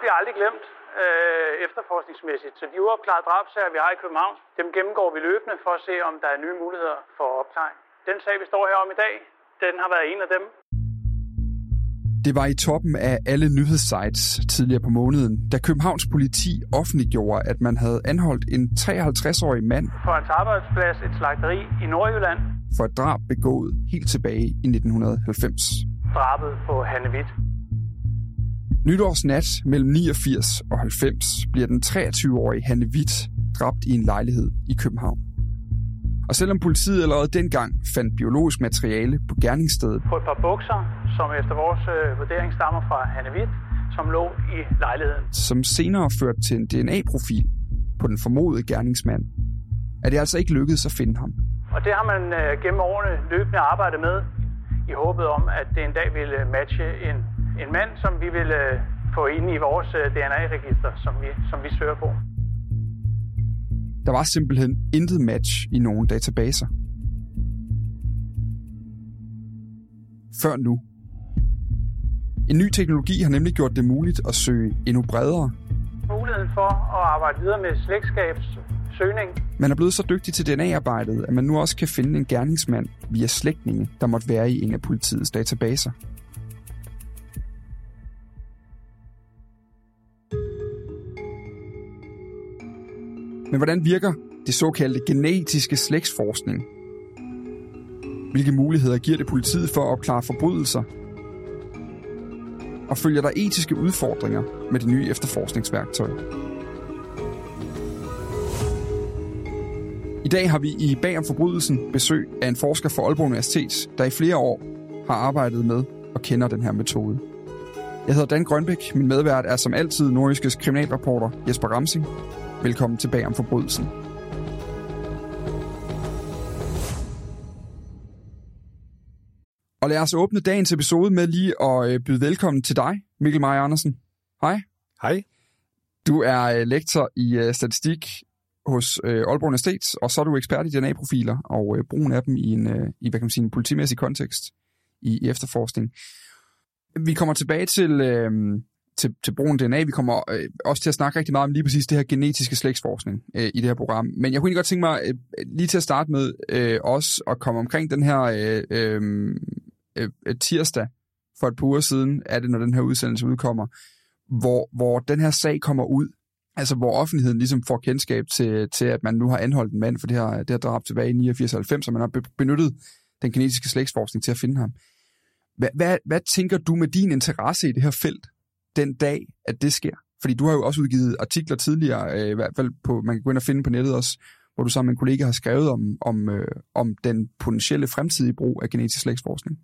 Bliver aldrig glemt øh, efterforskningsmæssigt. Så de uopklarede drabsager, vi har i København, dem gennemgår vi løbende for at se, om der er nye muligheder for opklaring. Den sag, vi står her om i dag, den har været en af dem. Det var i toppen af alle nyhedssites tidligere på måneden, da Københavns politi offentliggjorde, at man havde anholdt en 53-årig mand For hans arbejdsplads, et slagteri i Nordjylland, for et drab begået helt tilbage i 1990. drabet på Hanne Witt. Nytårsnat mellem 89 og 90 bliver den 23-årige Hanne Witt dræbt i en lejlighed i København. Og selvom politiet allerede dengang fandt biologisk materiale på gerningsstedet, På et par bukser, som efter vores øh, vurdering stammer fra Hanne Witt, som lå i lejligheden. som senere førte til en DNA-profil på den formodede gerningsmand, er det altså ikke lykkedes at finde ham. Og det har man øh, gennem årene løbende arbejdet med, i håbet om, at det en dag ville matche en, en mand, som vi ville øh, få ind i vores øh, DNA-register, som vi, som vi søger på. Der var simpelthen intet match i nogen databaser. Før nu. En ny teknologi har nemlig gjort det muligt at søge endnu bredere. Muligheden for at arbejde videre med slægtskabssøgning, Man er blevet så dygtig til DNA-arbejdet, at man nu også kan finde en gerningsmand via slægtninge, der måtte være i en af politiets databaser. Men hvordan virker det såkaldte genetiske slægtsforskning? Hvilke muligheder giver det politiet for at opklare forbrydelser? Og følger der etiske udfordringer med det nye efterforskningsværktøj? I dag har vi i Bag om forbrydelsen besøg af en forsker fra Aalborg Universitet, der i flere år har arbejdet med og kender den her metode. Jeg hedder Dan Grønbæk. Min medvært er som altid nordiskes kriminalreporter Jesper Ramsing. Velkommen til Bag om forbrydelsen. Og lad os åbne dagens episode med lige at øh, byde velkommen til dig, Mikkel Meier Andersen. Hej. Hej. Du er øh, lektor i øh, statistik hos Aalborg Universitet, og så er du ekspert i DNA-profiler og brugen af dem i en, i, hvad kan man sige, en politimæssig kontekst i, i efterforskning. Vi kommer tilbage til, øh, til, til brugen DNA. Vi kommer øh, også til at snakke rigtig meget om lige præcis det her genetiske slægtsforskning øh, i det her program. Men jeg kunne egentlig godt tænke mig øh, lige til at starte med øh, også at komme omkring den her øh, øh, øh, tirsdag for et par uger siden, er det, når den her udsendelse udkommer, hvor, hvor den her sag kommer ud, altså hvor offentligheden ligesom får kendskab til, til at man nu har anholdt en mand for det her, det her drab tilbage i 89-90, og man har benyttet den genetiske slægtsforskning til at finde ham. Hvad, hvad, hvad tænker du med din interesse i det her felt den dag, at det sker? Fordi du har jo også udgivet artikler tidligere, øh, i hvert fald på, man kan gå ind og finde på nettet også, hvor du sammen med en kollega har skrevet om, om, øh, om den potentielle fremtidige brug af genetisk slægtsforskning.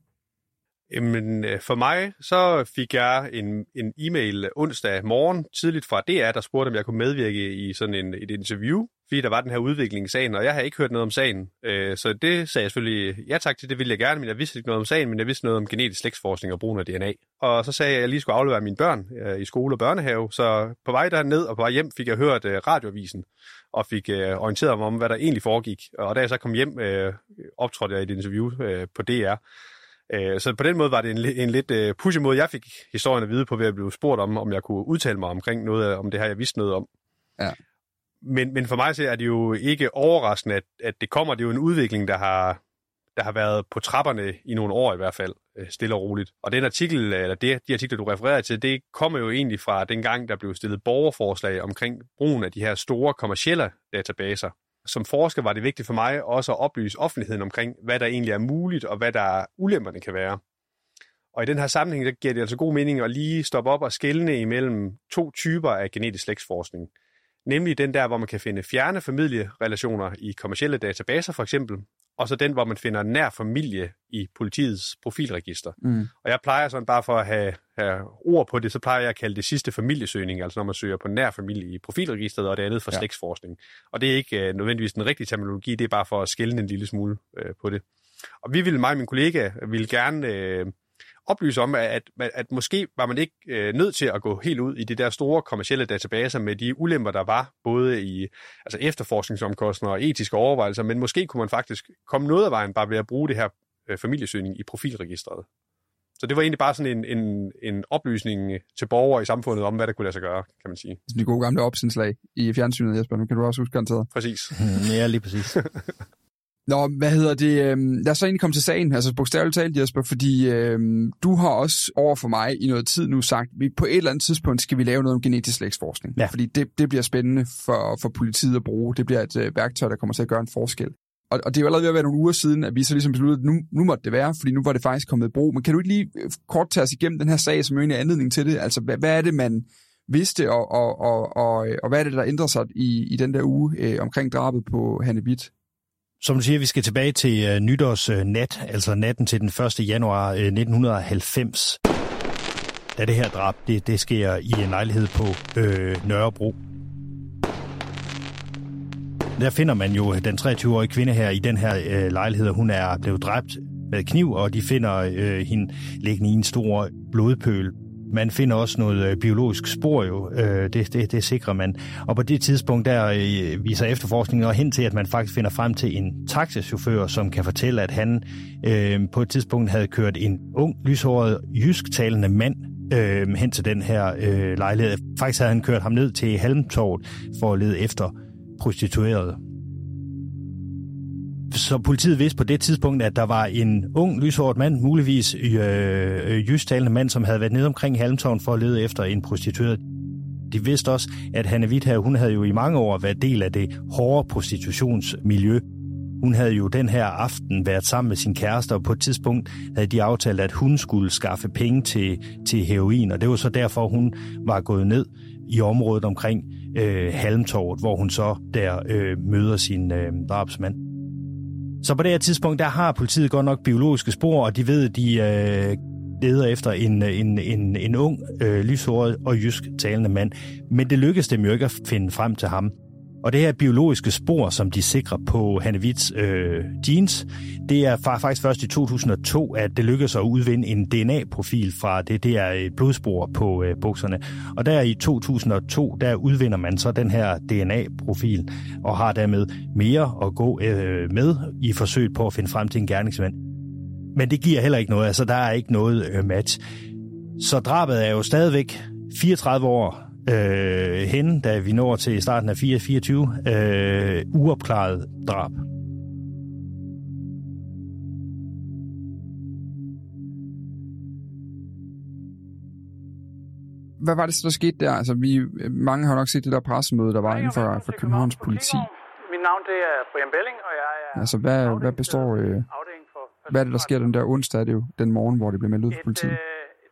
Jamen, øh, for mig, så fik jeg en, en e-mail onsdag morgen tidligt fra DR, der spurgte, om jeg kunne medvirke i sådan en, et interview, fordi der var den her udvikling i sagen, og jeg havde ikke hørt noget om sagen. Øh, så det sagde jeg selvfølgelig ja tak til, det ville jeg gerne, men jeg vidste ikke noget om sagen, men jeg vidste noget om genetisk slægtsforskning og brugen af DNA. Og så sagde jeg, at jeg lige skulle aflevere mine børn øh, i skole og børnehave, så på vej derned og på vej hjem fik jeg hørt øh, radioavisen og fik øh, orienteret mig om, hvad der egentlig foregik. Og da jeg så kom hjem, øh, optrådte jeg i et interview på DR, så på den måde var det en, en lidt push måde, jeg fik historien at vide på, ved at blive spurgt om, om jeg kunne udtale mig omkring noget om det her, jeg vidste noget om. Ja. Men, men for mig så er det jo ikke overraskende, at, at det kommer. Det er jo en udvikling, der har, der har været på trapperne i nogle år i hvert fald, øh, stille og roligt. Og den artikel, eller det, de artikler, du refererer til, det kommer jo egentlig fra den gang, der blev stillet borgerforslag omkring brugen af de her store kommercielle databaser som forsker var det vigtigt for mig også at oplyse offentligheden omkring, hvad der egentlig er muligt, og hvad der ulemperne kan være. Og i den her sammenhæng, der giver det altså god mening at lige stoppe op og skælne imellem to typer af genetisk slægtsforskning. Nemlig den der, hvor man kan finde fjerne familierelationer i kommersielle databaser for eksempel, og så den, hvor man finder nær familie i politiets profilregister. Mm. Og jeg plejer sådan bare for at have, have ord på det, så plejer jeg at kalde det sidste familiesøgning, altså når man søger på nær familie i profilregistret, og det andet for ja. slægtsforskning. Og det er ikke uh, nødvendigvis den rigtige terminologi, det er bare for at skælne en lille smule uh, på det. Og vi ville, mig og min kollega, ville gerne uh, oplyse om, at, at, måske var man ikke øh, nødt til at gå helt ud i de der store kommercielle databaser med de ulemper, der var, både i altså efterforskningsomkostninger og etiske overvejelser, men måske kunne man faktisk komme noget af vejen bare ved at bruge det her øh, familiesøgning i profilregistret. Så det var egentlig bare sådan en, en, en oplysning til borgere i samfundet om, hvad der kunne lade sig gøre, kan man sige. De gode gamle opsindslag i fjernsynet, Jesper. Nu kan du også huske garanteret. Præcis. ja, lige præcis. Nå, hvad hedder det? Øh, lad os så egentlig komme til sagen, altså bogstaveligt talt, Jesper, fordi øh, du har også over for mig i noget tid nu sagt, at vi på et eller andet tidspunkt skal vi lave noget om genetisk slægtsforskning. Ja. Fordi det, det bliver spændende for, for politiet at bruge. Det bliver et øh, værktøj, der kommer til at gøre en forskel. Og, og det er jo allerede ved at være nogle uger siden, at vi så ligesom besluttede, at nu, nu måtte det være, fordi nu var det faktisk kommet i brug. Men kan du ikke lige øh, kort tage os igennem den her sag, som jo egentlig er anledning til det? Altså, hvad, hvad er det, man vidste, og, og, og, og, og hvad er det, der ændrer sig i, i den der uge øh, omkring drabet på Hanne Witt? Som du siger, vi skal tilbage til øh, nytårsnat, altså natten til den 1. januar øh, 1990, da det her drab, det, det sker i en lejlighed på øh, Nørrebro. Der finder man jo den 23-årige kvinde her i den her øh, lejlighed, hun er blevet dræbt med kniv, og de finder øh, hende liggende i en stor blodpøl man finder også noget øh, biologisk spor jo, øh, det, det, det sikrer man. Og på det tidspunkt der øh, viser efterforskningen hen til, at man faktisk finder frem til en taxichauffør, som kan fortælle, at han øh, på et tidspunkt havde kørt en ung, lyshåret, jysktalende mand øh, hen til den her øh, lejlighed. Faktisk havde han kørt ham ned til Halmtorvet for at lede efter prostituerede så politiet vidste på det tidspunkt, at der var en ung, lyshåret mand, muligvis øh, øh jystalende mand, som havde været nede omkring Halmtorn for at lede efter en prostitueret. De vidste også, at Hanne Witt hun havde jo i mange år været del af det hårde prostitutionsmiljø. Hun havde jo den her aften været sammen med sin kæreste, og på et tidspunkt havde de aftalt, at hun skulle skaffe penge til, til heroin, og det var så derfor, hun var gået ned i området omkring øh, Halmtorvet, hvor hun så der øh, møder sin øh, drabsmand. Så på det her tidspunkt, der har politiet godt nok biologiske spor, og de ved, at de øh, leder efter en, øh, en, en, en ung, øh, lyshåret og jysk talende mand. Men det lykkedes dem jo ikke at finde frem til ham. Og det her biologiske spor, som de sikrer på Hanne Witts øh, jeans, det er faktisk først i 2002, at det lykkedes at udvinde en DNA-profil fra det. der blodspor på øh, bukserne. Og der i 2002, der udvinder man så den her DNA-profil og har dermed mere at gå øh, med i forsøget på at finde frem til en gerningsmand. Men det giver heller ikke noget, altså der er ikke noget øh, match. Så drabet er jo stadigvæk 34 år øh, hen, da vi når til starten af 424, øh, uopklaret drab. Hvad var det så, der skete der? Altså, vi, mange har nok set det der pressemøde, der var inden for, for Københavns politi. Mit navn det er Brian Belling, og jeg er... Altså, hvad, hvad består... Øh, hvad er det, der sker den der onsdag? Er det jo den morgen, hvor det bliver meldt ud for politiet? Et, øh,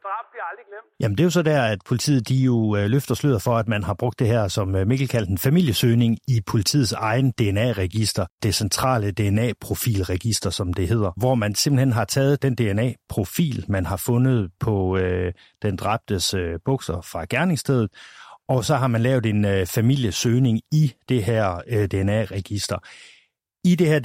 drab bliver aldrig glemt. Jamen det er jo så der, at politiet de jo øh, løfter sløret for, at man har brugt det her, som øh, Mikkel kaldte en familiesøgning i politiets egen DNA-register, det centrale DNA-profilregister, som det hedder, hvor man simpelthen har taget den DNA-profil, man har fundet på øh, den dræbtes øh, bukser fra gerningsstedet, og så har man lavet en øh, familiesøgning i det her øh, DNA-register. I det her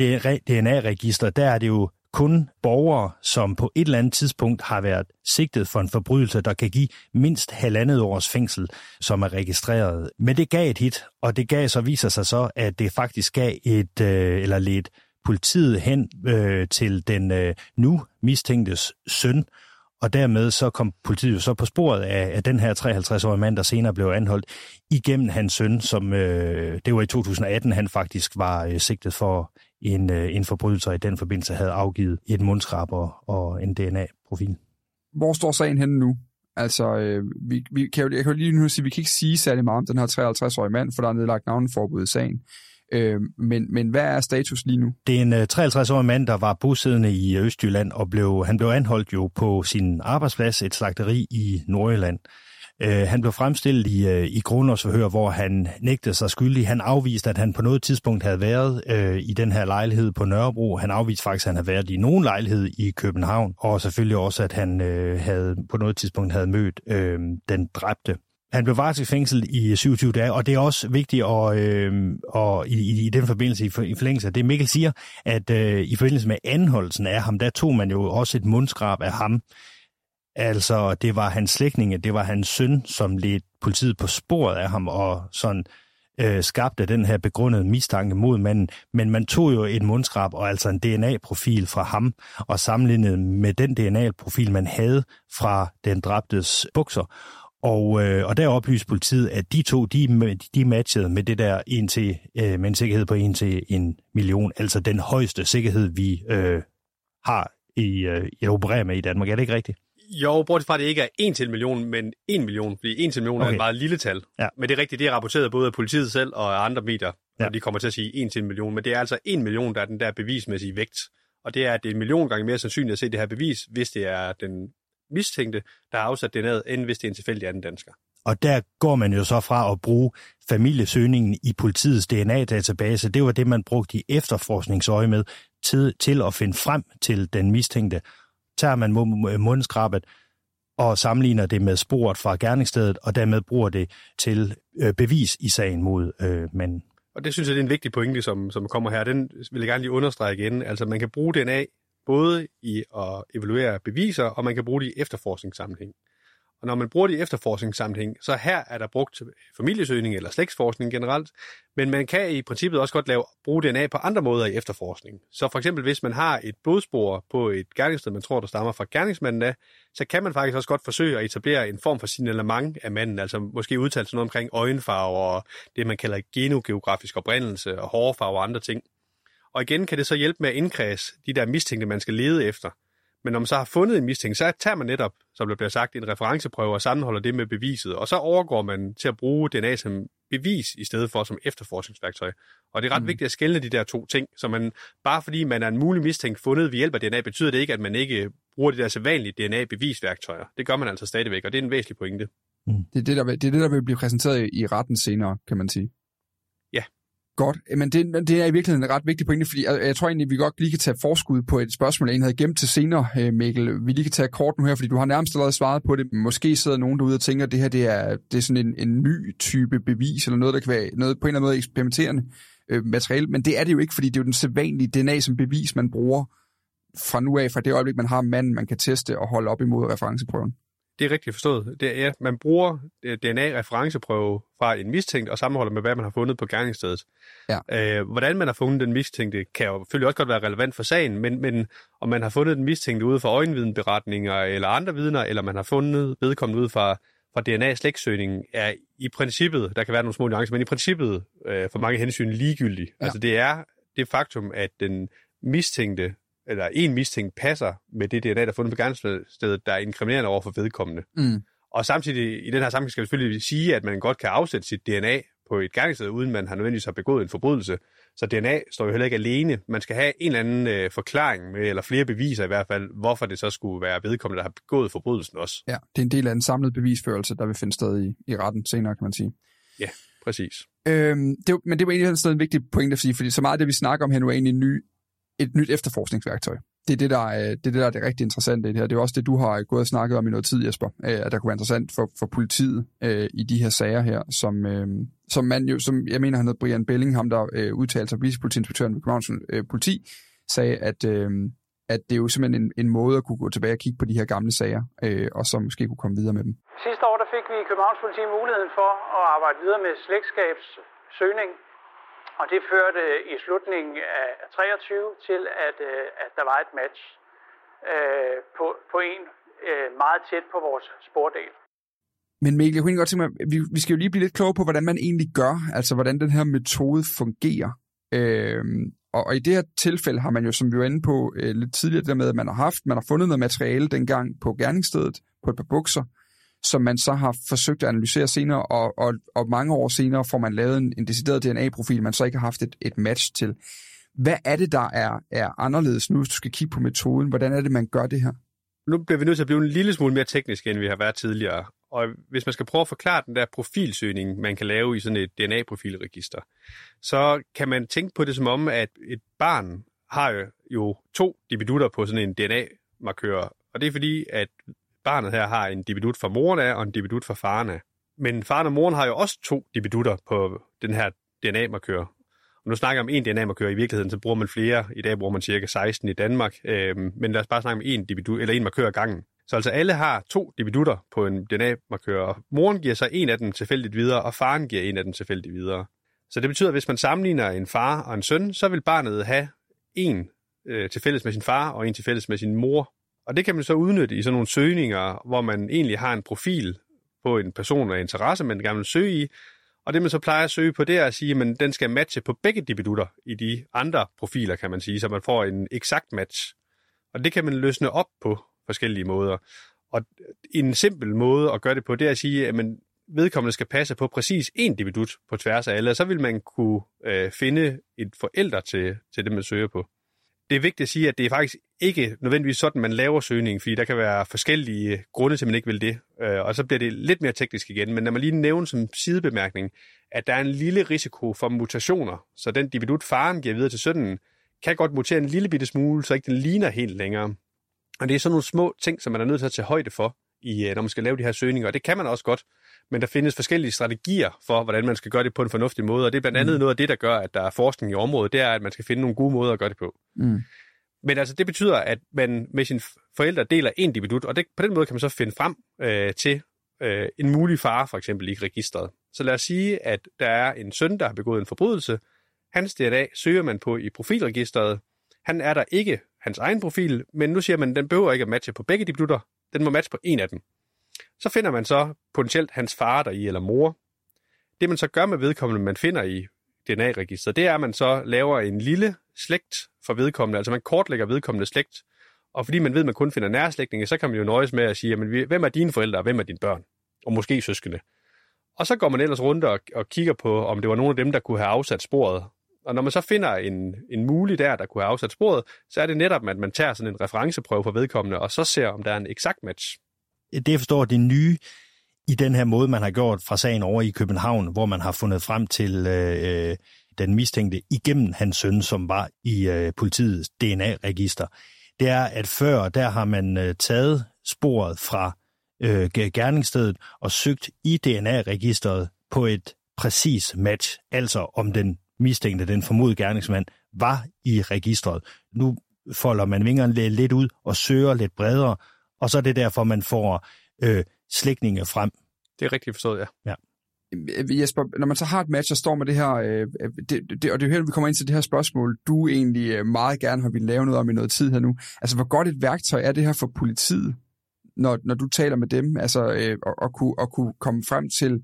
DNA-register, der er det jo kun borgere, som på et eller andet tidspunkt har været sigtet for en forbrydelse, der kan give mindst halvandet års fængsel, som er registreret. Men det gav et hit, og det gav så viser sig så, at det faktisk gav et, øh, eller lidt politiet hen øh, til den øh, nu mistænktes søn, og dermed så kom politiet jo så på sporet af, af den her 53-årige mand, der senere blev anholdt igennem hans søn, som øh, det var i 2018, han faktisk var øh, sigtet for en, øh, en forbrydelser i den forbindelse havde afgivet et mundskrab og, og en DNA-profil. Hvor står sagen henne nu? Altså, øh, vi, vi kan jo, jeg kan jo lige nu sige, vi kan ikke sige særlig meget om den her 53-årige mand, for der er nedlagt navneforbud i sagen. Øh, men, men hvad er status lige nu? Det er en 53-årig øh, mand, der var bosiddende i Østjylland, og blev, han blev anholdt jo på sin arbejdsplads, et slagteri i Nordjylland. Øh, han blev fremstillet i, øh, i grundlovsforhør, hvor han nægtede sig skyldig. Han afviste, at han på noget tidspunkt havde været øh, i den her lejlighed på Nørrebro. Han afviste faktisk, at han havde været i nogen lejlighed i København. Og selvfølgelig også, at han øh, havde på noget tidspunkt havde mødt øh, den dræbte. Han blev varetægtsfængslet i 27 dage, og det er også vigtigt at, øh, og i, i, i den forbindelse, i, i forlængelse af det Mikkel siger, at øh, i forbindelse med anholdelsen af ham, der tog man jo også et mundskrab af ham. Altså, det var hans slægtninge, det var hans søn, som ledte politiet på sporet af ham, og sådan øh, skabte den her begrundede mistanke mod manden. Men man tog jo et mundskrab og altså en DNA-profil fra ham, og sammenlignede med den DNA-profil, man havde fra den dræbtes bukser. Og, øh, og der oplyste politiet, at de to, de, de matchede med det der en til, øh, med en sikkerhed på en til en million, altså den højeste sikkerhed, vi øh, har i, øh, i opererer med i Danmark. Er det ikke rigtigt? Jo, bortset fra, at det ikke er 1 til en million, men 1 million, fordi 1 til en million okay. er et meget lille tal. Ja. Men det er rigtigt, det er rapporteret både af politiet selv og af andre medier, ja. og de kommer til at sige 1 til en million, men det er altså 1 million, der er den der bevismæssige vægt. Og det er, at det er en million gange mere sandsynligt at se det her bevis, hvis det er den mistænkte, der har afsat det ned, end hvis det er en tilfældig anden dansker. Og der går man jo så fra at bruge familiesøgningen i politiets DNA-database. Det var det, man brugte i efterforskningsøje med til, til at finde frem til den mistænkte tager man mundskrabet og sammenligner det med sporet fra gerningsstedet, og dermed bruger det til øh, bevis i sagen mod øh, manden. Og det synes jeg, det er en vigtig pointe, som, som kommer her. Den vil jeg gerne lige understrege igen. Altså, man kan bruge DNA både i at evaluere beviser, og man kan bruge det i efterforskningssammenhæng. Og når man bruger det i efterforskningssammenhæng, så her er der brugt familiesøgning eller slægtsforskning generelt, men man kan i princippet også godt lave, bruge DNA på andre måder i efterforskning. Så for eksempel hvis man har et blodspor på et gerningssted, man tror, der stammer fra gerningsmanden af, så kan man faktisk også godt forsøge at etablere en form for signalement af manden, altså måske udtale noget omkring øjenfarve og det, man kalder genogeografisk oprindelse og hårfarve og andre ting. Og igen kan det så hjælpe med at indkredse de der mistænkte, man skal lede efter. Men når man så har fundet en mistænkt, så tager man netop, som der bliver sagt, en referenceprøve og sammenholder det med beviset, og så overgår man til at bruge DNA som bevis i stedet for som efterforskningsværktøj. Og det er ret mm. vigtigt at skelne de der to ting, så man, bare fordi man er en mulig mistænkt fundet ved hjælp af DNA, betyder det ikke, at man ikke bruger de der sædvanlige DNA-bevisværktøjer. Det gør man altså stadigvæk, og det er en væsentlig pointe. Mm. Det, er det, der vil, det er det, der vil blive præsenteret i retten senere, kan man sige. Godt, men det, det er i virkeligheden en ret vigtig pointe, fordi jeg, jeg tror egentlig, vi godt lige kan tage forskud på et spørgsmål, jeg havde gemt til senere, øh, Mikkel. Vi lige kan tage kort nu her, fordi du har nærmest allerede svaret på det. Måske sidder nogen derude og tænker, at det her det er, det er sådan en, en ny type bevis, eller noget, der kan være noget, på en eller anden måde eksperimenterende øh, materiale, men det er det jo ikke, fordi det er jo den sædvanlige DNA som bevis, man bruger fra nu af, fra det øjeblik, man har manden, man kan teste og holde op imod referenceprøven. Det er rigtigt forstået. Det er, ja, man bruger øh, DNA-referenceprøve fra en mistænkt og sammenholder med, hvad man har fundet på gerningsstedet. Ja. Øh, hvordan man har fundet den mistænkte, kan jo selvfølgelig også godt være relevant for sagen, men, men om man har fundet den mistænkte ude fra øjenvidenberetninger eller andre vidner, eller man har fundet vedkommende ude fra, fra DNA-slægtsøgning, er i princippet, der kan være nogle små nuancer, men i princippet øh, for mange hensyn ligegyldigt. Ja. Altså det er det faktum, at den mistænkte eller en mistænkt passer med det DNA, der er fundet på gerningsstedet, der er inkriminerende over for vedkommende. Mm. Og samtidig i den her sammenhæng skal vi selvfølgelig sige, at man godt kan afsætte sit DNA på et gerningssted, uden man har nødvendigvis har begået en forbrydelse. Så DNA står jo heller ikke alene. Man skal have en eller anden øh, forklaring med, eller flere beviser i hvert fald, hvorfor det så skulle være vedkommende, der har begået forbrydelsen også. Ja, det er en del af en samlet bevisførelse, der vil finde sted i, i retten senere, kan man sige. Ja, præcis. Øhm, det, men det var egentlig sådan en vigtig point at sige, fordi så meget af det, vi snakker om her nu, er egentlig en ny, et nyt efterforskningsværktøj. Det er det, der er, det er det, der er det rigtig interessante i det her. Det er også det, du har gået og snakket om i noget tid, Jesper, at der kunne være interessant for, for politiet øh, i de her sager her, som, øh, som man jo, som jeg mener, han hedder Brian Bellingham, der øh, udtalte sig, vicepolitiinspektøren ved Københavns øh, politi, sagde, at, øh, at det er jo simpelthen en, en måde at kunne gå tilbage og kigge på de her gamle sager, øh, og så måske kunne komme videre med dem. Sidste år der fik vi i Københavns politi muligheden for at arbejde videre med slægtskabssøgning, og det førte øh, i slutningen af 23 til, at, øh, at der var et match øh, på, på en øh, meget tæt på vores spordel. Men Mikkel, jeg kunne godt tænke mig, vi, vi skal jo lige blive lidt klogere på, hvordan man egentlig gør, altså hvordan den her metode fungerer. Øhm, og, og i det her tilfælde har man jo, som vi var inde på øh, lidt tidligere, det der med, at man har haft, man har fundet noget materiale dengang på gerningsstedet, på et par bukser, som man så har forsøgt at analysere senere, og, og, og mange år senere får man lavet en, en decideret DNA-profil, man så ikke har haft et, et match til. Hvad er det, der er, er anderledes nu, hvis du skal kigge på metoden? Hvordan er det, man gør det her? Nu bliver vi nødt til at blive en lille smule mere teknisk, end vi har været tidligere. Og hvis man skal prøve at forklare den der profilsøgning, man kan lave i sådan et DNA-profilregister, så kan man tænke på det som om, at et barn har jo, to dividutter på sådan en DNA-markør. Og det er fordi, at barnet her har en dibidut fra moren af og en dibidut fra faren af. Men faren og moren har jo også to dibidutter på den her DNA-markør. Og nu snakker jeg om en DNA-markør i virkeligheden, så bruger man flere. I dag bruger man cirka 16 i Danmark. Øhm, men lad os bare snakke om en dibidut, eller en markør ad gangen. Så altså alle har to dibidutter på en DNA-markør, og moren giver sig en af dem tilfældigt videre, og faren giver en af dem tilfældigt videre. Så det betyder, at hvis man sammenligner en far og en søn, så vil barnet have en øh, til fælles med sin far og en til fælles med sin mor. Og det kan man så udnytte i sådan nogle søgninger, hvor man egentlig har en profil på en person af interesse, man gerne vil søge i. Og det man så plejer at søge på, det er at sige, at den skal matche på begge debutter i de andre profiler, kan man sige, så man får en eksakt match. Og det kan man løsne op på forskellige måder. Og en simpel måde at gøre det på, det er at sige, at man vedkommende skal passe på præcis én dividut på tværs af alle, og så vil man kunne øh, finde et forælder til, til det, man søger på det er vigtigt at sige, at det er faktisk ikke nødvendigvis sådan, man laver søgningen, fordi der kan være forskellige grunde til, at man ikke vil det. Øh, og så bliver det lidt mere teknisk igen. Men når man lige nævner som sidebemærkning, at der er en lille risiko for mutationer, så den dividut, faren giver videre til sønnen, kan godt mutere en lille bitte smule, så ikke den ligner helt længere. Og det er sådan nogle små ting, som man er nødt til at tage højde for, i, øh, når man skal lave de her søgninger. Og det kan man også godt, men der findes forskellige strategier for, hvordan man skal gøre det på en fornuftig måde, og det er blandt andet mm. noget af det, der gør, at der er forskning i området, det er, at man skal finde nogle gode måder at gøre det på. Mm. Men altså, det betyder, at man med sine forældre deler en dibidut, og det, på den måde kan man så finde frem øh, til øh, en mulig far, for eksempel i registret. Så lad os sige, at der er en søn, der har begået en forbrydelse. Hans DNA søger man på i profilregistret. Han er der ikke hans egen profil, men nu siger man, at den behøver ikke at matche på begge dibidutter. Den må matche på en af dem. Så finder man så potentielt hans far der i eller mor. Det man så gør med vedkommende, man finder i DNA-registret, det er, at man så laver en lille slægt for vedkommende, altså man kortlægger vedkommende slægt, og fordi man ved, at man kun finder nærslægtninge, så kan man jo nøjes med at sige, jamen, hvem er dine forældre, og hvem er dine børn? Og måske søskende. Og så går man ellers rundt og, og kigger på, om det var nogle af dem, der kunne have afsat sporet. Og når man så finder en, en mulig der, der kunne have afsat sporet, så er det netop, at man tager sådan en referenceprøve for vedkommende, og så ser, om der er en eksakt match det jeg forstår, det nye i den her måde, man har gjort fra sagen over i København, hvor man har fundet frem til øh, den mistænkte igennem hans søn, som var i øh, politiets DNA-register, det er, at før der har man øh, taget sporet fra øh, gerningsstedet og søgt i DNA-registeret på et præcis match, altså om den mistænkte, den formodede gerningsmand, var i registret. Nu folder man vingerne lidt ud og søger lidt bredere, og så er det derfor, man får øh, slægtninge frem. Det er rigtigt forstået, ja. ja. Øh, Jesper, når man så har et match, og står med det her, øh, det, det, og det er jo her, vi kommer ind til det her spørgsmål, du egentlig øh, meget gerne har ville lave noget om i noget tid her nu. Altså, hvor godt et værktøj er det her for politiet, når, når du taler med dem, altså øh, at, at, kunne, at kunne komme frem til,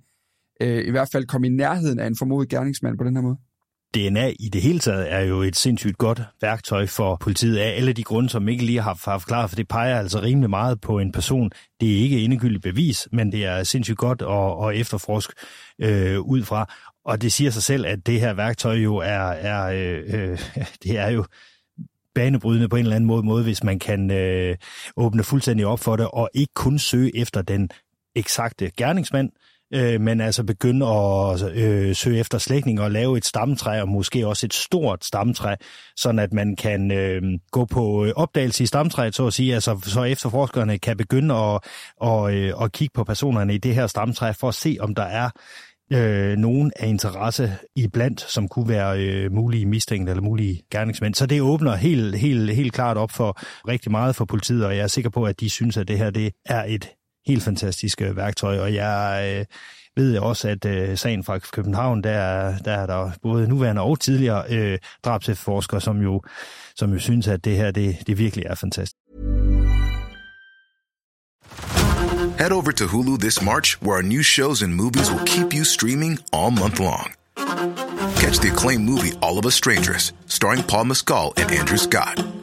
øh, i hvert fald komme i nærheden af en formodet gerningsmand på den her måde? DNA i det hele taget er jo et sindssygt godt værktøj for politiet af alle de grunde, som ikke lige har, har forklaret, for det peger altså rimelig meget på en person. Det er ikke endegyldigt bevis, men det er sindssygt godt at, at efterforske øh, ud fra. Og det siger sig selv, at det her værktøj jo er, er øh, øh, det er jo banebrydende på en eller anden måde, måde hvis man kan øh, åbne fuldstændig op for det, og ikke kun søge efter den eksakte gerningsmand, øh, Øh, men altså begynde at øh, søge efter slægtninge og lave et stamtræ, og måske også et stort stamtræ, sådan at man kan øh, gå på øh, opdagelse i stamtræet, så at sige, altså så efterforskerne kan begynde at, og, øh, at kigge på personerne i det her stamtræ, for at se, om der er øh, nogen af interesse i blandt, som kunne være øh, mulige mistænkte eller mulige gerningsmænd. Så det åbner helt, helt, helt klart op for rigtig meget for politiet, og jeg er sikker på, at de synes, at det her det er et helt fantastisk værktøj, og jeg øh, ved også, at øh, sagen fra København, der, der er der både nuværende og tidligere øh, drabsforskere, som jo, som jo synes, at det her det, det virkelig er fantastisk. Head over to Hulu this March, where our new shows and movies will keep you streaming all month long. Catch the acclaimed movie All of Us Strangers, starring Paul Mescal and Andrew Scott.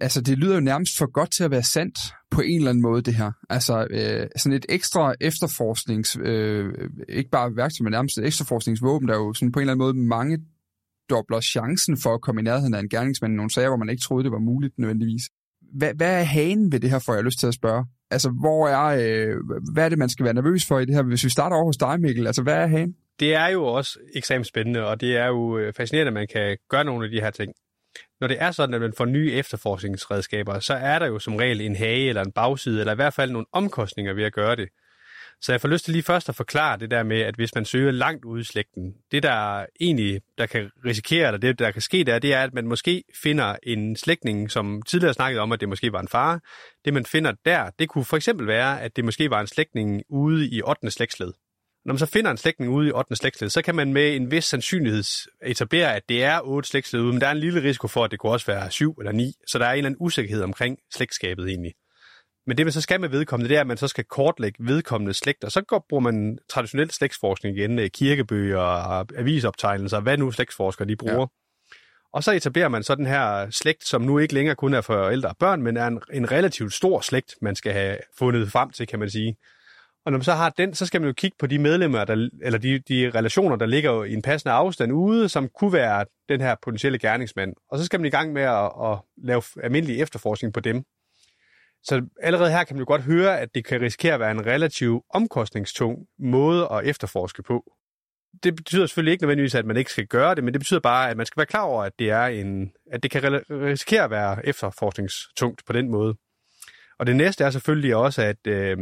Altså, det lyder jo nærmest for godt til at være sandt på en eller anden måde, det her. Altså, øh, sådan et ekstra efterforsknings, øh, ikke bare værktøj, men nærmest et efterforskningsvåben, der er jo sådan på en eller anden måde mange dobler chancen for at komme i nærheden af en gerningsmand i nogle sager, hvor man ikke troede, det var muligt nødvendigvis. Hvad, hvad er hagen ved det her, får jeg lyst til at spørge? Altså, hvor er, øh, hvad er det, man skal være nervøs for i det her? Hvis vi starter over hos dig, Mikkel, altså, hvad er hagen? Det er jo også ekstremt spændende, og det er jo øh, fascinerende, at man kan gøre nogle af de her ting. Når det er sådan, at man får nye efterforskningsredskaber, så er der jo som regel en hage eller en bagside, eller i hvert fald nogle omkostninger ved at gøre det. Så jeg får lyst til lige først at forklare det der med, at hvis man søger langt ude i slægten, det der egentlig der kan risikere, eller det der kan ske der, det er, at man måske finder en slægtning, som tidligere snakkede om, at det måske var en far. Det man finder der, det kunne for eksempel være, at det måske var en slægtning ude i 8. slægtsled. Når man så finder en slægtning ude i 8. slægtsled, så kan man med en vis sandsynlighed etablere, at det er 8 slægtsled ude, men der er en lille risiko for, at det kunne også være 7 eller 9, så der er en eller anden usikkerhed omkring slægtskabet egentlig. Men det, man så skal med vedkommende, det er, at man så skal kortlægge vedkommende slægter. Så går, bruger man traditionel slægtsforskning igen, øh, kirkebøger og avisoptegnelser, hvad nu slægtsforskere de bruger. Ja. Og så etablerer man så den her slægt, som nu ikke længere kun er for ældre og børn, men er en, en relativt stor slægt, man skal have fundet frem til, kan man sige. Og når man så har den, så skal man jo kigge på de medlemmer, der, eller de, de relationer, der ligger i en passende afstand ude, som kunne være den her potentielle gerningsmand. Og så skal man i gang med at, at lave almindelig efterforskning på dem. Så allerede her kan man jo godt høre, at det kan risikere at være en relativt omkostningstung måde at efterforske på. Det betyder selvfølgelig ikke nødvendigvis, at man ikke skal gøre det, men det betyder bare, at man skal være klar over, at det, er en, at det kan risikere at være efterforskningstungt på den måde. Og det næste er selvfølgelig også, at øh,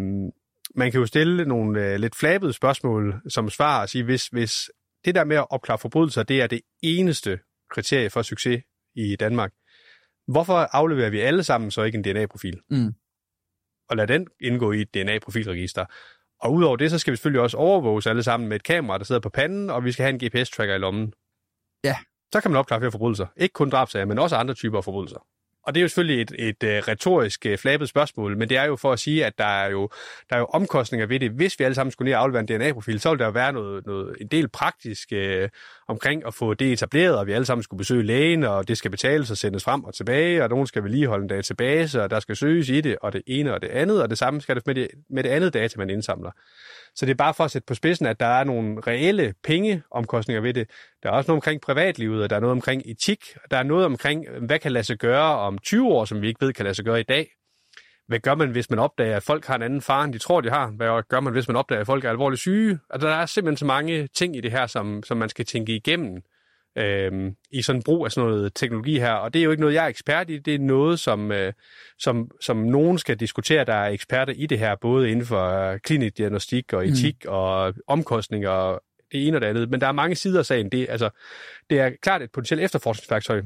man kan jo stille nogle øh, lidt flabede spørgsmål som svar og sige, hvis, hvis det der med at opklare forbrydelser, det er det eneste kriterie for succes i Danmark, hvorfor afleverer vi alle sammen så ikke en DNA-profil? Mm. Og lad den indgå i et DNA-profilregister. Og udover det, så skal vi selvfølgelig også overvåges alle sammen med et kamera, der sidder på panden, og vi skal have en GPS-tracker i lommen. Ja. Så kan man opklare flere forbrydelser. Ikke kun drabsager, men også andre typer af forbrydelser. Og det er jo selvfølgelig et, et, et retorisk øh, flabet spørgsmål, men det er jo for at sige, at der er jo, der er jo omkostninger ved det. Hvis vi alle sammen skulle ned og aflevere en DNA-profil, så ville der jo være noget, noget, en del praktisk øh, omkring at få det etableret, og vi alle sammen skulle besøge lægen, og det skal betales og sendes frem og tilbage, og nogen skal vedligeholde en database, og der skal søges i det, og det ene og det andet, og det samme skal det med det, med det andet data, man indsamler. Så det er bare for at sætte på spidsen, at der er nogle reelle pengeomkostninger ved det. Der er også noget omkring privatlivet, og der er noget omkring etik. og Der er noget omkring, hvad kan lade sig gøre om 20 år, som vi ikke ved kan lade sig gøre i dag. Hvad gør man, hvis man opdager, at folk har en anden far, end de tror, de har? Hvad gør man, hvis man opdager, at folk er alvorligt syge? Altså, der er simpelthen så mange ting i det her, som, som man skal tænke igennem øh, i sådan brug af sådan noget teknologi her. Og det er jo ikke noget, jeg er ekspert i. Det er noget, som, øh, som, som nogen skal diskutere, der er eksperter i det her, både inden for klinik diagnostik og etik mm. og omkostninger og det ene og det andet. Men der er mange sider af sagen. Det, altså, det er klart et potentielt efterforskningsværktøj.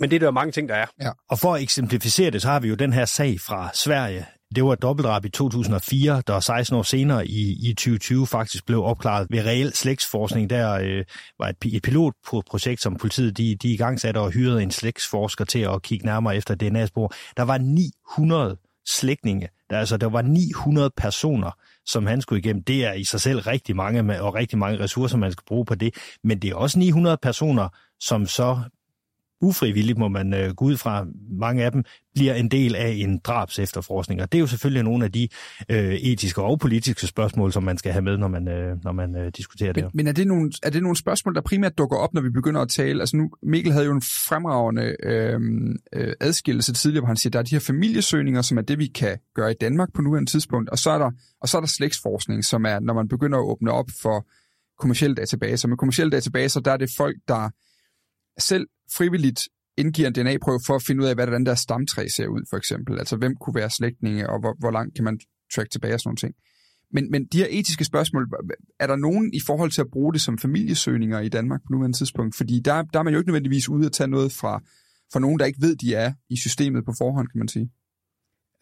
Men det er der mange ting, der er. Ja. Og for at eksemplificere det, så har vi jo den her sag fra Sverige, det var et dobbeltdrab i 2004, der 16 år senere i, i 2020 faktisk blev opklaret ved reel slægtsforskning. Der øh, var et, et pilotprojekt, som politiet de, de i gang satte og hyrede en slægtsforsker til at kigge nærmere efter DNA-spor. Der var 900 slægtninge. Der, altså, der var 900 personer, som han skulle igennem. Det er i sig selv rigtig mange, og rigtig mange ressourcer, man skal bruge på det. Men det er også 900 personer, som så ufrivilligt, må man øh, gå ud fra, mange af dem bliver en del af en drabs efterforskning. Og det er jo selvfølgelig nogle af de øh, etiske og politiske spørgsmål, som man skal have med, når man, øh, når man øh, diskuterer men, det Men er det, nogle, er det nogle spørgsmål, der primært dukker op, når vi begynder at tale? Altså nu, Mikkel havde jo en fremragende øh, øh, adskillelse tidligere, hvor han siger, at der er de her familiesøgninger, som er det, vi kan gøre i Danmark på nuværende tidspunkt, og så er der, og så er der slægtsforskning, som er, når man begynder at åbne op for kommersielle databaser. Med kommersielle databaser, der er det folk, der selv frivilligt indgiver en DNA-prøve for at finde ud af, hvad den der stamtræ ser ud, for eksempel. Altså, hvem kunne være slægtninge, og hvor, hvor langt kan man track tilbage og sådan nogle ting. Men, men de her etiske spørgsmål, er der nogen i forhold til at bruge det som familiesøgninger i Danmark på nuværende tidspunkt? Fordi der, der er man jo ikke nødvendigvis ude at tage noget fra, fra nogen, der ikke ved, de er i systemet på forhånd, kan man sige.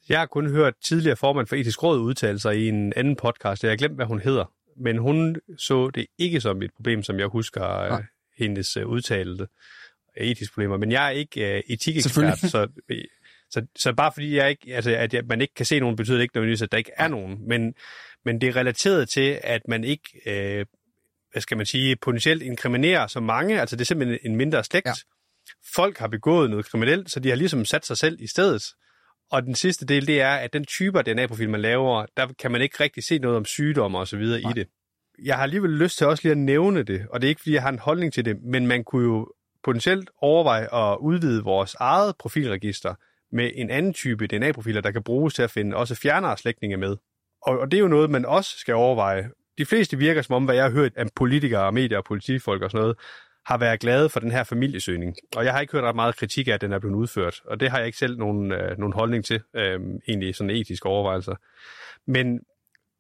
Jeg har kun hørt tidligere formand for etisk råd udtale sig i en anden podcast, jeg har glemt, hvad hun hedder, men hun så det ikke som et problem, som jeg husker Nej. Hendes øh, udtalelse etiske problemer, men jeg er ikke uh, etikekspert, så, så, så bare fordi jeg ikke, altså, at jeg, man ikke kan se nogen, betyder det ikke nødvendigvis, at der ikke er nogen, men, men det er relateret til, at man ikke, uh, hvad skal man sige, potentielt inkriminerer så mange, altså det er simpelthen en mindre slægt. Ja. Folk har begået noget kriminelt, så de har ligesom sat sig selv i stedet. Og den sidste del, det er, at den type af DNA-profil, man laver, der kan man ikke rigtig se noget om sygdomme og så videre i det. Jeg har alligevel lyst til også lige at nævne det, og det er ikke, fordi jeg har en holdning til det, men man kunne jo potentielt overveje at udvide vores eget profilregister med en anden type DNA-profiler, der kan bruges til at finde også fjernere slægtninge med. Og, og det er jo noget, man også skal overveje. De fleste virker som om, hvad jeg har hørt af politikere, medier og politifolk og sådan noget, har været glade for den her familiesøgning. Og jeg har ikke hørt ret meget kritik af, at den er blevet udført. Og det har jeg ikke selv nogen, øh, nogen holdning til, øh, egentlig sådan etiske overvejelser. Men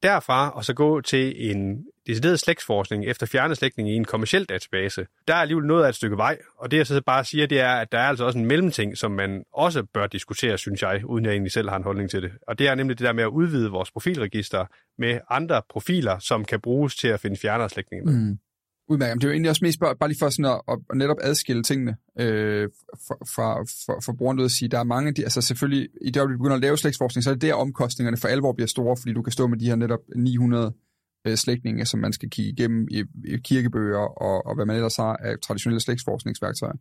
derfra og så gå til en decideret slægtsforskning efter fjerne slægtning i en kommersiel database, der er alligevel noget af et stykke vej. Og det jeg så bare siger, det er, at der er altså også en mellemting, som man også bør diskutere, synes jeg, uden jeg egentlig selv har en holdning til det. Og det er nemlig det der med at udvide vores profilregister med andre profiler, som kan bruges til at finde fjernere slægtninge med. Mm. Udmærket. Det er jo egentlig også mest bare, bare lige for sådan at, at netop adskille tingene øh, fra, fra, fra, fra brugeren ud at sige, der er mange, de, altså selvfølgelig, i det øjeblik, du begynder at lave slægtsforskning, så er det der omkostningerne for alvor bliver store, fordi du kan stå med de her netop 900 øh, slægtninge, som man skal kigge igennem i, i kirkebøger og, og hvad man ellers har af traditionelle slægtsforskningsværktøjer.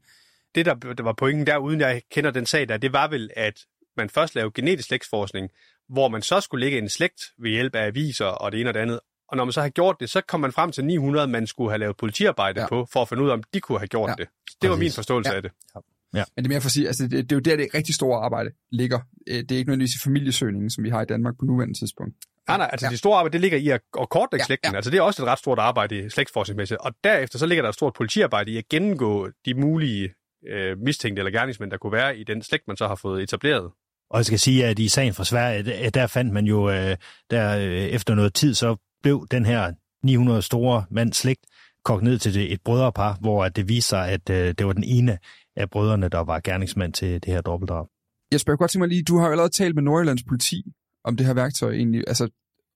Det, der, der var pointen der, uden jeg kender den sag der, det var vel, at man først lavede genetisk slægtsforskning, hvor man så skulle lægge en slægt ved hjælp af aviser og det ene og det andet, og når man så har gjort det, så kom man frem til 900, man skulle have lavet politiarbejde ja. på, for at finde ud af, om de kunne have gjort ja. det. Det var min forståelse ja. af det. Ja. Ja. Men det er mere for at sige, altså det, det er jo der, det rigtig store arbejde ligger. Øh, det er ikke nødvendigvis i familiesøgningen, som vi har i Danmark på nuværende tidspunkt. Nej, nej, altså ja. det store arbejde, det ligger i at, at kortlægge ja, slægten. Ja. Altså det er også et ret stort arbejde i slægtsforskningsmæssigt. Og derefter så ligger der et stort politiarbejde i at gennemgå de mulige øh, mistænkte eller gerningsmænd, der kunne være i den slægt, man så har fået etableret. Og jeg skal sige, at i sagen fra Sverige, der fandt man jo, øh, der øh, efter noget tid, så blev den her 900 store mand slægt kogt ned til det, et brødrepar, hvor det viser sig, at øh, det var den ene af brødrene, der var gerningsmand til det her dobbeltdrab. Jeg spørger godt til mig lige, du har jo allerede talt med Nordjyllands politi om det her værktøj egentlig. Altså,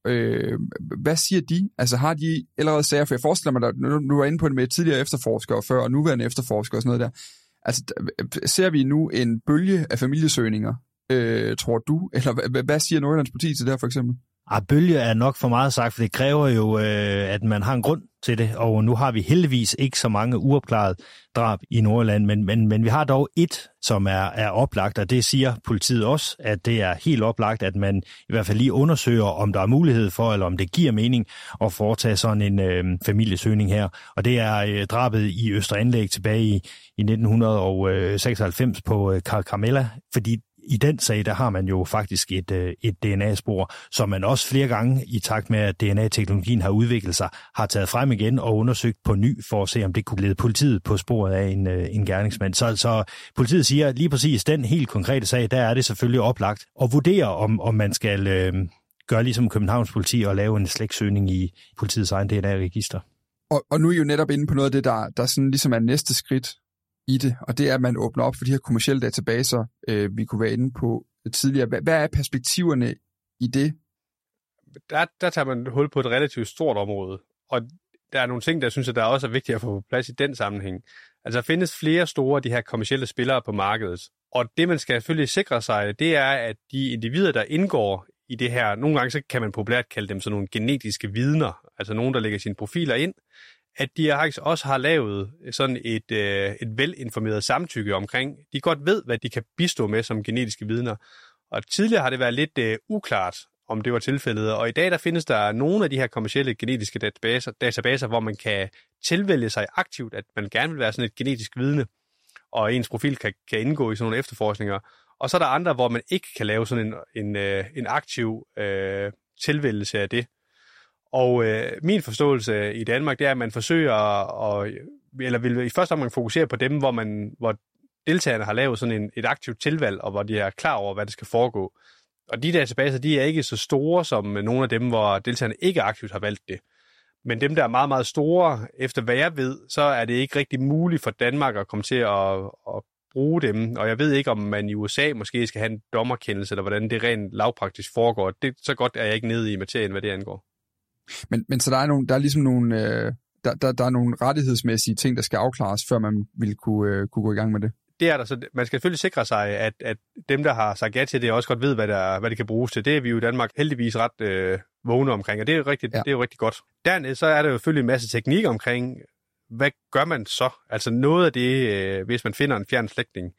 øh, hvad siger de? Altså har de allerede sager, for jeg forestiller mig, at nu, nu var inde på det med tidligere efterforskere før, og nuværende efterforskere og sådan noget der. Altså, ser vi nu en bølge af familiesøgninger, øh, tror du? Eller hvad, hvad siger Nordjyllands politi til det her for eksempel? Ah, bølge er nok for meget sagt, for det kræver jo, øh, at man har en grund til det, og nu har vi heldigvis ikke så mange uopklarede drab i Nordjylland, men, men, men vi har dog et, som er, er oplagt, og det siger politiet også, at det er helt oplagt, at man i hvert fald lige undersøger, om der er mulighed for, eller om det giver mening at foretage sådan en øh, familiesøgning her. Og det er øh, drabet i Østre Anlæg tilbage i, i 1996 øh, på øh, Carmella, fordi i den sag, der har man jo faktisk et, øh, et DNA-spor, som man også flere gange, i takt med at DNA-teknologien har udviklet sig, har taget frem igen og undersøgt på ny, for at se, om det kunne lede politiet på sporet af en, øh, en gerningsmand. Så, så politiet siger lige præcis, den helt konkrete sag, der er det selvfølgelig oplagt at vurdere, om, om man skal øh, gøre ligesom Københavns politi og lave en slægtsøgning i politiets egen DNA-register. Og, og nu er I jo netop inde på noget af det, der, der sådan ligesom er næste skridt i det, og det er, at man åbner op for de her kommersielle databaser, øh, vi kunne være inde på tidligere. Hvad, hvad er perspektiverne i det? Der, der tager man hul på et relativt stort område, og der er nogle ting, der synes, at der også er vigtigt at få på plads i den sammenhæng. Altså, der findes flere store af de her kommersielle spillere på markedet, og det, man skal selvfølgelig sikre sig, det er, at de individer, der indgår i det her, nogle gange så kan man populært kalde dem sådan nogle genetiske vidner, altså nogen, der lægger sine profiler ind, at de faktisk også har lavet sådan et, øh, et velinformeret samtykke omkring, de godt ved, hvad de kan bistå med som genetiske vidner. Og tidligere har det været lidt øh, uklart, om det var tilfældet, og i dag der findes der nogle af de her kommersielle genetiske databaser, databaser, hvor man kan tilvælge sig aktivt, at man gerne vil være sådan et genetisk vidne, og ens profil kan, kan indgå i sådan nogle efterforskninger. Og så er der andre, hvor man ikke kan lave sådan en, en, øh, en aktiv øh, tilvælgelse af det. Og øh, min forståelse i Danmark, det er, at man forsøger at, eller vil i første omgang fokusere på dem, hvor, man, hvor deltagerne har lavet sådan en, et aktivt tilvalg, og hvor de er klar over, hvad det skal foregå. Og de databaser, de er ikke så store som nogle af dem, hvor deltagerne ikke aktivt har valgt det. Men dem, der er meget, meget store, efter hvad jeg ved, så er det ikke rigtig muligt for Danmark at komme til at, at bruge dem. Og jeg ved ikke, om man i USA måske skal have en dommerkendelse, eller hvordan det rent lavpraktisk foregår. Det, så godt er jeg ikke nede i materien, hvad det angår. Men, men så der er, nogle, der er ligesom nogle, øh, der, der, der er nogle rettighedsmæssige ting, der skal afklares, før man vil kunne, øh, kunne gå i gang med det? Det er der, så man skal selvfølgelig sikre sig, at, at dem, der har sagt ja til det, også godt ved, hvad, der, hvad det kan bruges til. Det er vi jo i Danmark heldigvis ret øh, vågne omkring, og det er, jo rigtig, ja. det er jo rigtig godt. Dernæst så er der jo selvfølgelig en masse teknik omkring, hvad gør man så? Altså noget af det, øh, hvis man finder en fjern slægtning,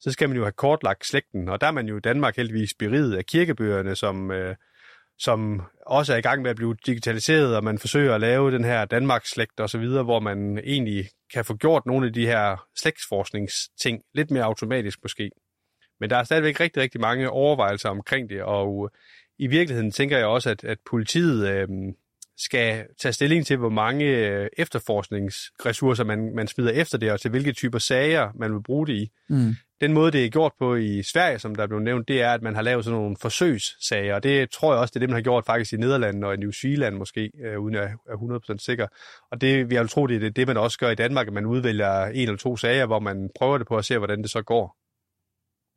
så skal man jo have kortlagt slægten, og der er man jo i Danmark heldigvis beriget af kirkebøgerne, som, øh, som også er i gang med at blive digitaliseret, og man forsøger at lave den her Danmarks slægt og så videre, hvor man egentlig kan få gjort nogle af de her slægtsforskningsting lidt mere automatisk måske. Men der er stadigvæk rigtig, rigtig mange overvejelser omkring det, og i virkeligheden tænker jeg også, at, at politiet øh, skal tage stilling til, hvor mange øh, efterforskningsressourcer man, man smider efter det, og til hvilke typer sager man vil bruge det i. Mm. Den måde, det er gjort på i Sverige, som der blev nævnt, det er, at man har lavet sådan nogle forsøgssager, og det tror jeg også, det er det, man har gjort faktisk i Nederland og i New Zealand måske, øh, uden at er 100% sikker. Og det vi har tro, det er det, man også gør i Danmark, at man udvælger en eller to sager, hvor man prøver det på at se, hvordan det så går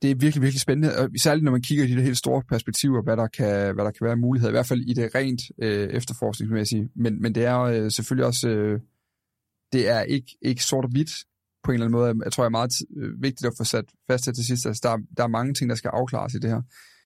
det er virkelig, virkelig spændende, og særligt når man kigger i de helt store perspektiver, hvad der kan, hvad der kan være muligheder, i hvert fald i det rent øh, efterforskningsmæssige. Men, men det er øh, selvfølgelig også, øh, det er ikke, ikke sort og hvidt på en eller anden måde. Jeg tror, det er meget øh, vigtigt at få sat fast til til sidst. Altså, der, der er mange ting, der skal afklares i det her.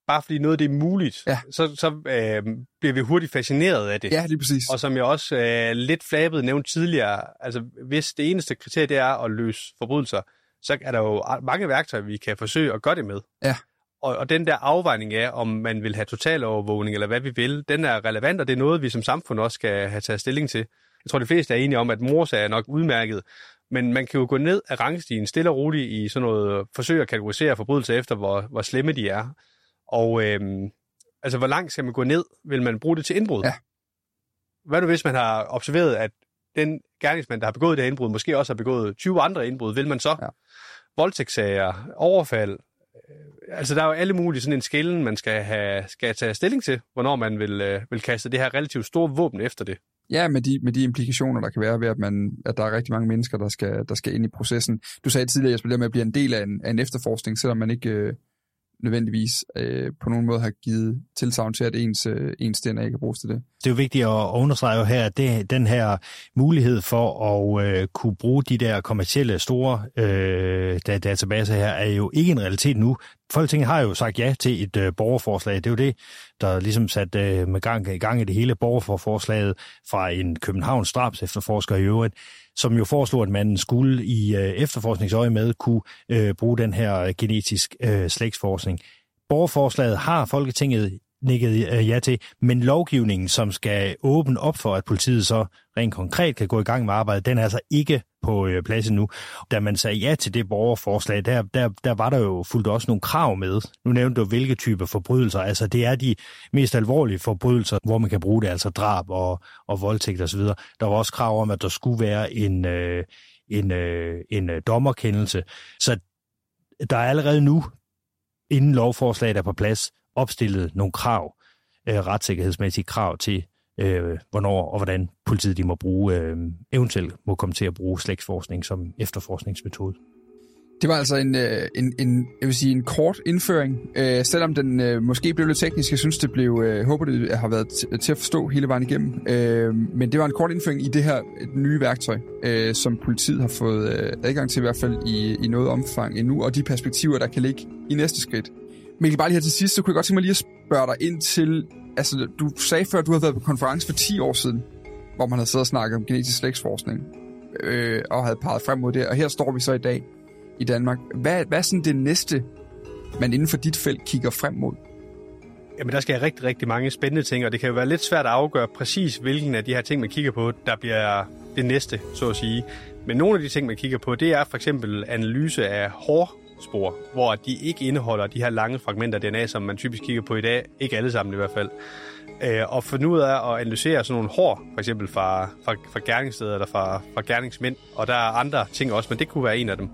Bare fordi noget det er muligt, ja. så, så øh, bliver vi hurtigt fascineret af det. Ja, lige præcis. Og som jeg også øh, lidt flabet nævnt tidligere, altså hvis det eneste kriterie det er at løse forbrydelser, så er der jo mange værktøjer, vi kan forsøge at gøre det med. Ja. Og, og den der afvejning af, om man vil have total overvågning, eller hvad vi vil, den er relevant, og det er noget, vi som samfund også skal have taget stilling til. Jeg tror, de fleste er enige om, at morsager er nok udmærket, men man kan jo gå ned af rangstigen stille og roligt i sådan noget forsøg at kategorisere forbrydelser efter, hvor, hvor slemme de er. Og øhm, altså, hvor langt skal man gå ned? Vil man bruge det til indbrud? Ja. Hvad nu, hvis man har observeret, at den gerningsmand, der har begået det her indbrud, måske også har begået 20 andre indbrud, vil man så? Ja. Voldtægtssager, overfald, øh, altså der er jo alle mulige sådan en skillen, man skal, have, skal tage stilling til, hvornår man vil, øh, vil kaste det her relativt store våben efter det. Ja, med de, med de implikationer, der kan være ved, at, man, at der er rigtig mange mennesker, der skal, der skal ind i processen. Du sagde tidligere, Jesper, det med at blive en del af en, af en efterforskning, selvom man ikke, øh, nødvendigvis øh, på nogen måde har givet tilsavn til, at ens, øh, ens DNA kan bruges til det. Det er jo vigtigt at understrege jo her, at det, den her mulighed for at øh, kunne bruge de der kommercielle store øh, databaser her, er jo ikke en realitet nu. Folketinget har jo sagt ja til et øh, borgerforslag. Det er jo det, der ligesom sat øh, med gang, i gang i det hele borgerforslaget fra en Københavns drabs efterforsker i øvrigt, som jo foreslog, at man skulle i øh, efterforskningsøje med kunne øh, bruge den her genetisk øh, slægtsforskning. Borgerforslaget har Folketinget nikket øh, ja til, men lovgivningen, som skal åbne op for, at politiet så rent konkret kan gå i gang med arbejdet, den er altså ikke på øh, plads nu. Da man sagde ja til det borgerforslag, der, der, der var der jo fuldt også nogle krav med. Nu nævnte du, hvilke typer forbrydelser. Altså, det er de mest alvorlige forbrydelser, hvor man kan bruge det, altså drab og, og voldtægt osv. Der var også krav om, at der skulle være en, øh, en, øh, en øh, dommerkendelse. Så der er allerede nu, inden lovforslaget er på plads, opstillet nogle krav, øh, retssikkerhedsmæssige krav til, øh, hvornår og hvordan politiet de må bruge, øh, eventuelt må komme til at bruge slægtsforskning som efterforskningsmetode. Det var altså en, øh, en, en, jeg vil sige, en kort indføring, øh, selvom den øh, måske blev lidt teknisk. Jeg synes, det blev, øh, håber, det har været til at forstå hele vejen igennem. Øh, men det var en kort indføring i det her nye værktøj, øh, som politiet har fået øh, adgang til i hvert fald i, i noget omfang endnu, og de perspektiver, der kan ligge i næste skridt. Mikkel, bare lige her til sidst, så kunne jeg godt tænke mig lige at spørge dig ind til, altså du sagde før, at du havde været på konference for 10 år siden, hvor man havde siddet og snakket om genetisk slægtsforskning, øh, og havde peget frem mod det, og her står vi så i dag i Danmark. Hvad, hvad er sådan det næste, man inden for dit felt kigger frem mod? Jamen, der skal jeg rigtig, rigtig mange spændende ting, og det kan jo være lidt svært at afgøre præcis, hvilken af de her ting, man kigger på, der bliver det næste, så at sige. Men nogle af de ting, man kigger på, det er for eksempel analyse af spor, hvor de ikke indeholder de her lange fragmenter af DNA, som man typisk kigger på i dag. Ikke alle sammen i hvert fald. Øh, og finde ud af at analysere sådan nogle hår, for eksempel fra, fra, fra gerningssteder eller fra, fra gerningsmænd. Og der er andre ting også, men det kunne være en af dem.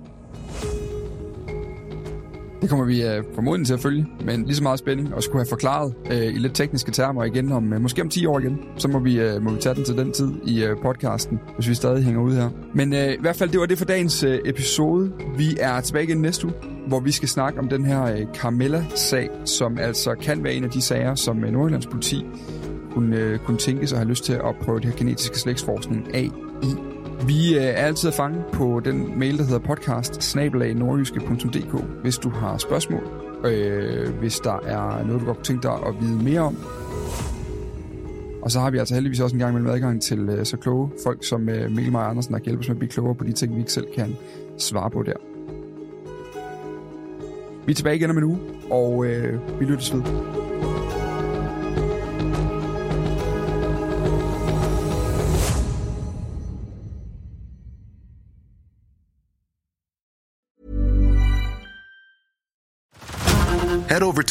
Det kommer vi uh, formodentlig til at følge, men lige så meget spænding og skulle have forklaret uh, i lidt tekniske termer igen om uh, måske om 10 år igen. Så må vi, uh, må vi tage den til den tid i uh, podcasten, hvis vi stadig hænger ud her. Men uh, i hvert fald, det var det for dagens uh, episode. Vi er tilbage igen næste uge, hvor vi skal snakke om den her uh, Carmella-sag, som altså kan være en af de sager, som uh, Nordjyllands politi kunne, uh, kunne tænke sig at have lyst til at prøve det her genetiske slægtsforskning af i vi øh, er altid at fange på den mail, der hedder podcast hvis du har spørgsmål, øh, hvis der er noget, du godt kunne tænke dig at vide mere om. Og så har vi altså heldigvis også en gang imellem adgang til øh, så kloge folk som øh, Mikkel Meyer Andersen, der kan hjælpe os med at blive klogere på de ting, vi ikke selv kan svare på der. Vi er tilbage igen om en uge, og øh, vi lyttes ved.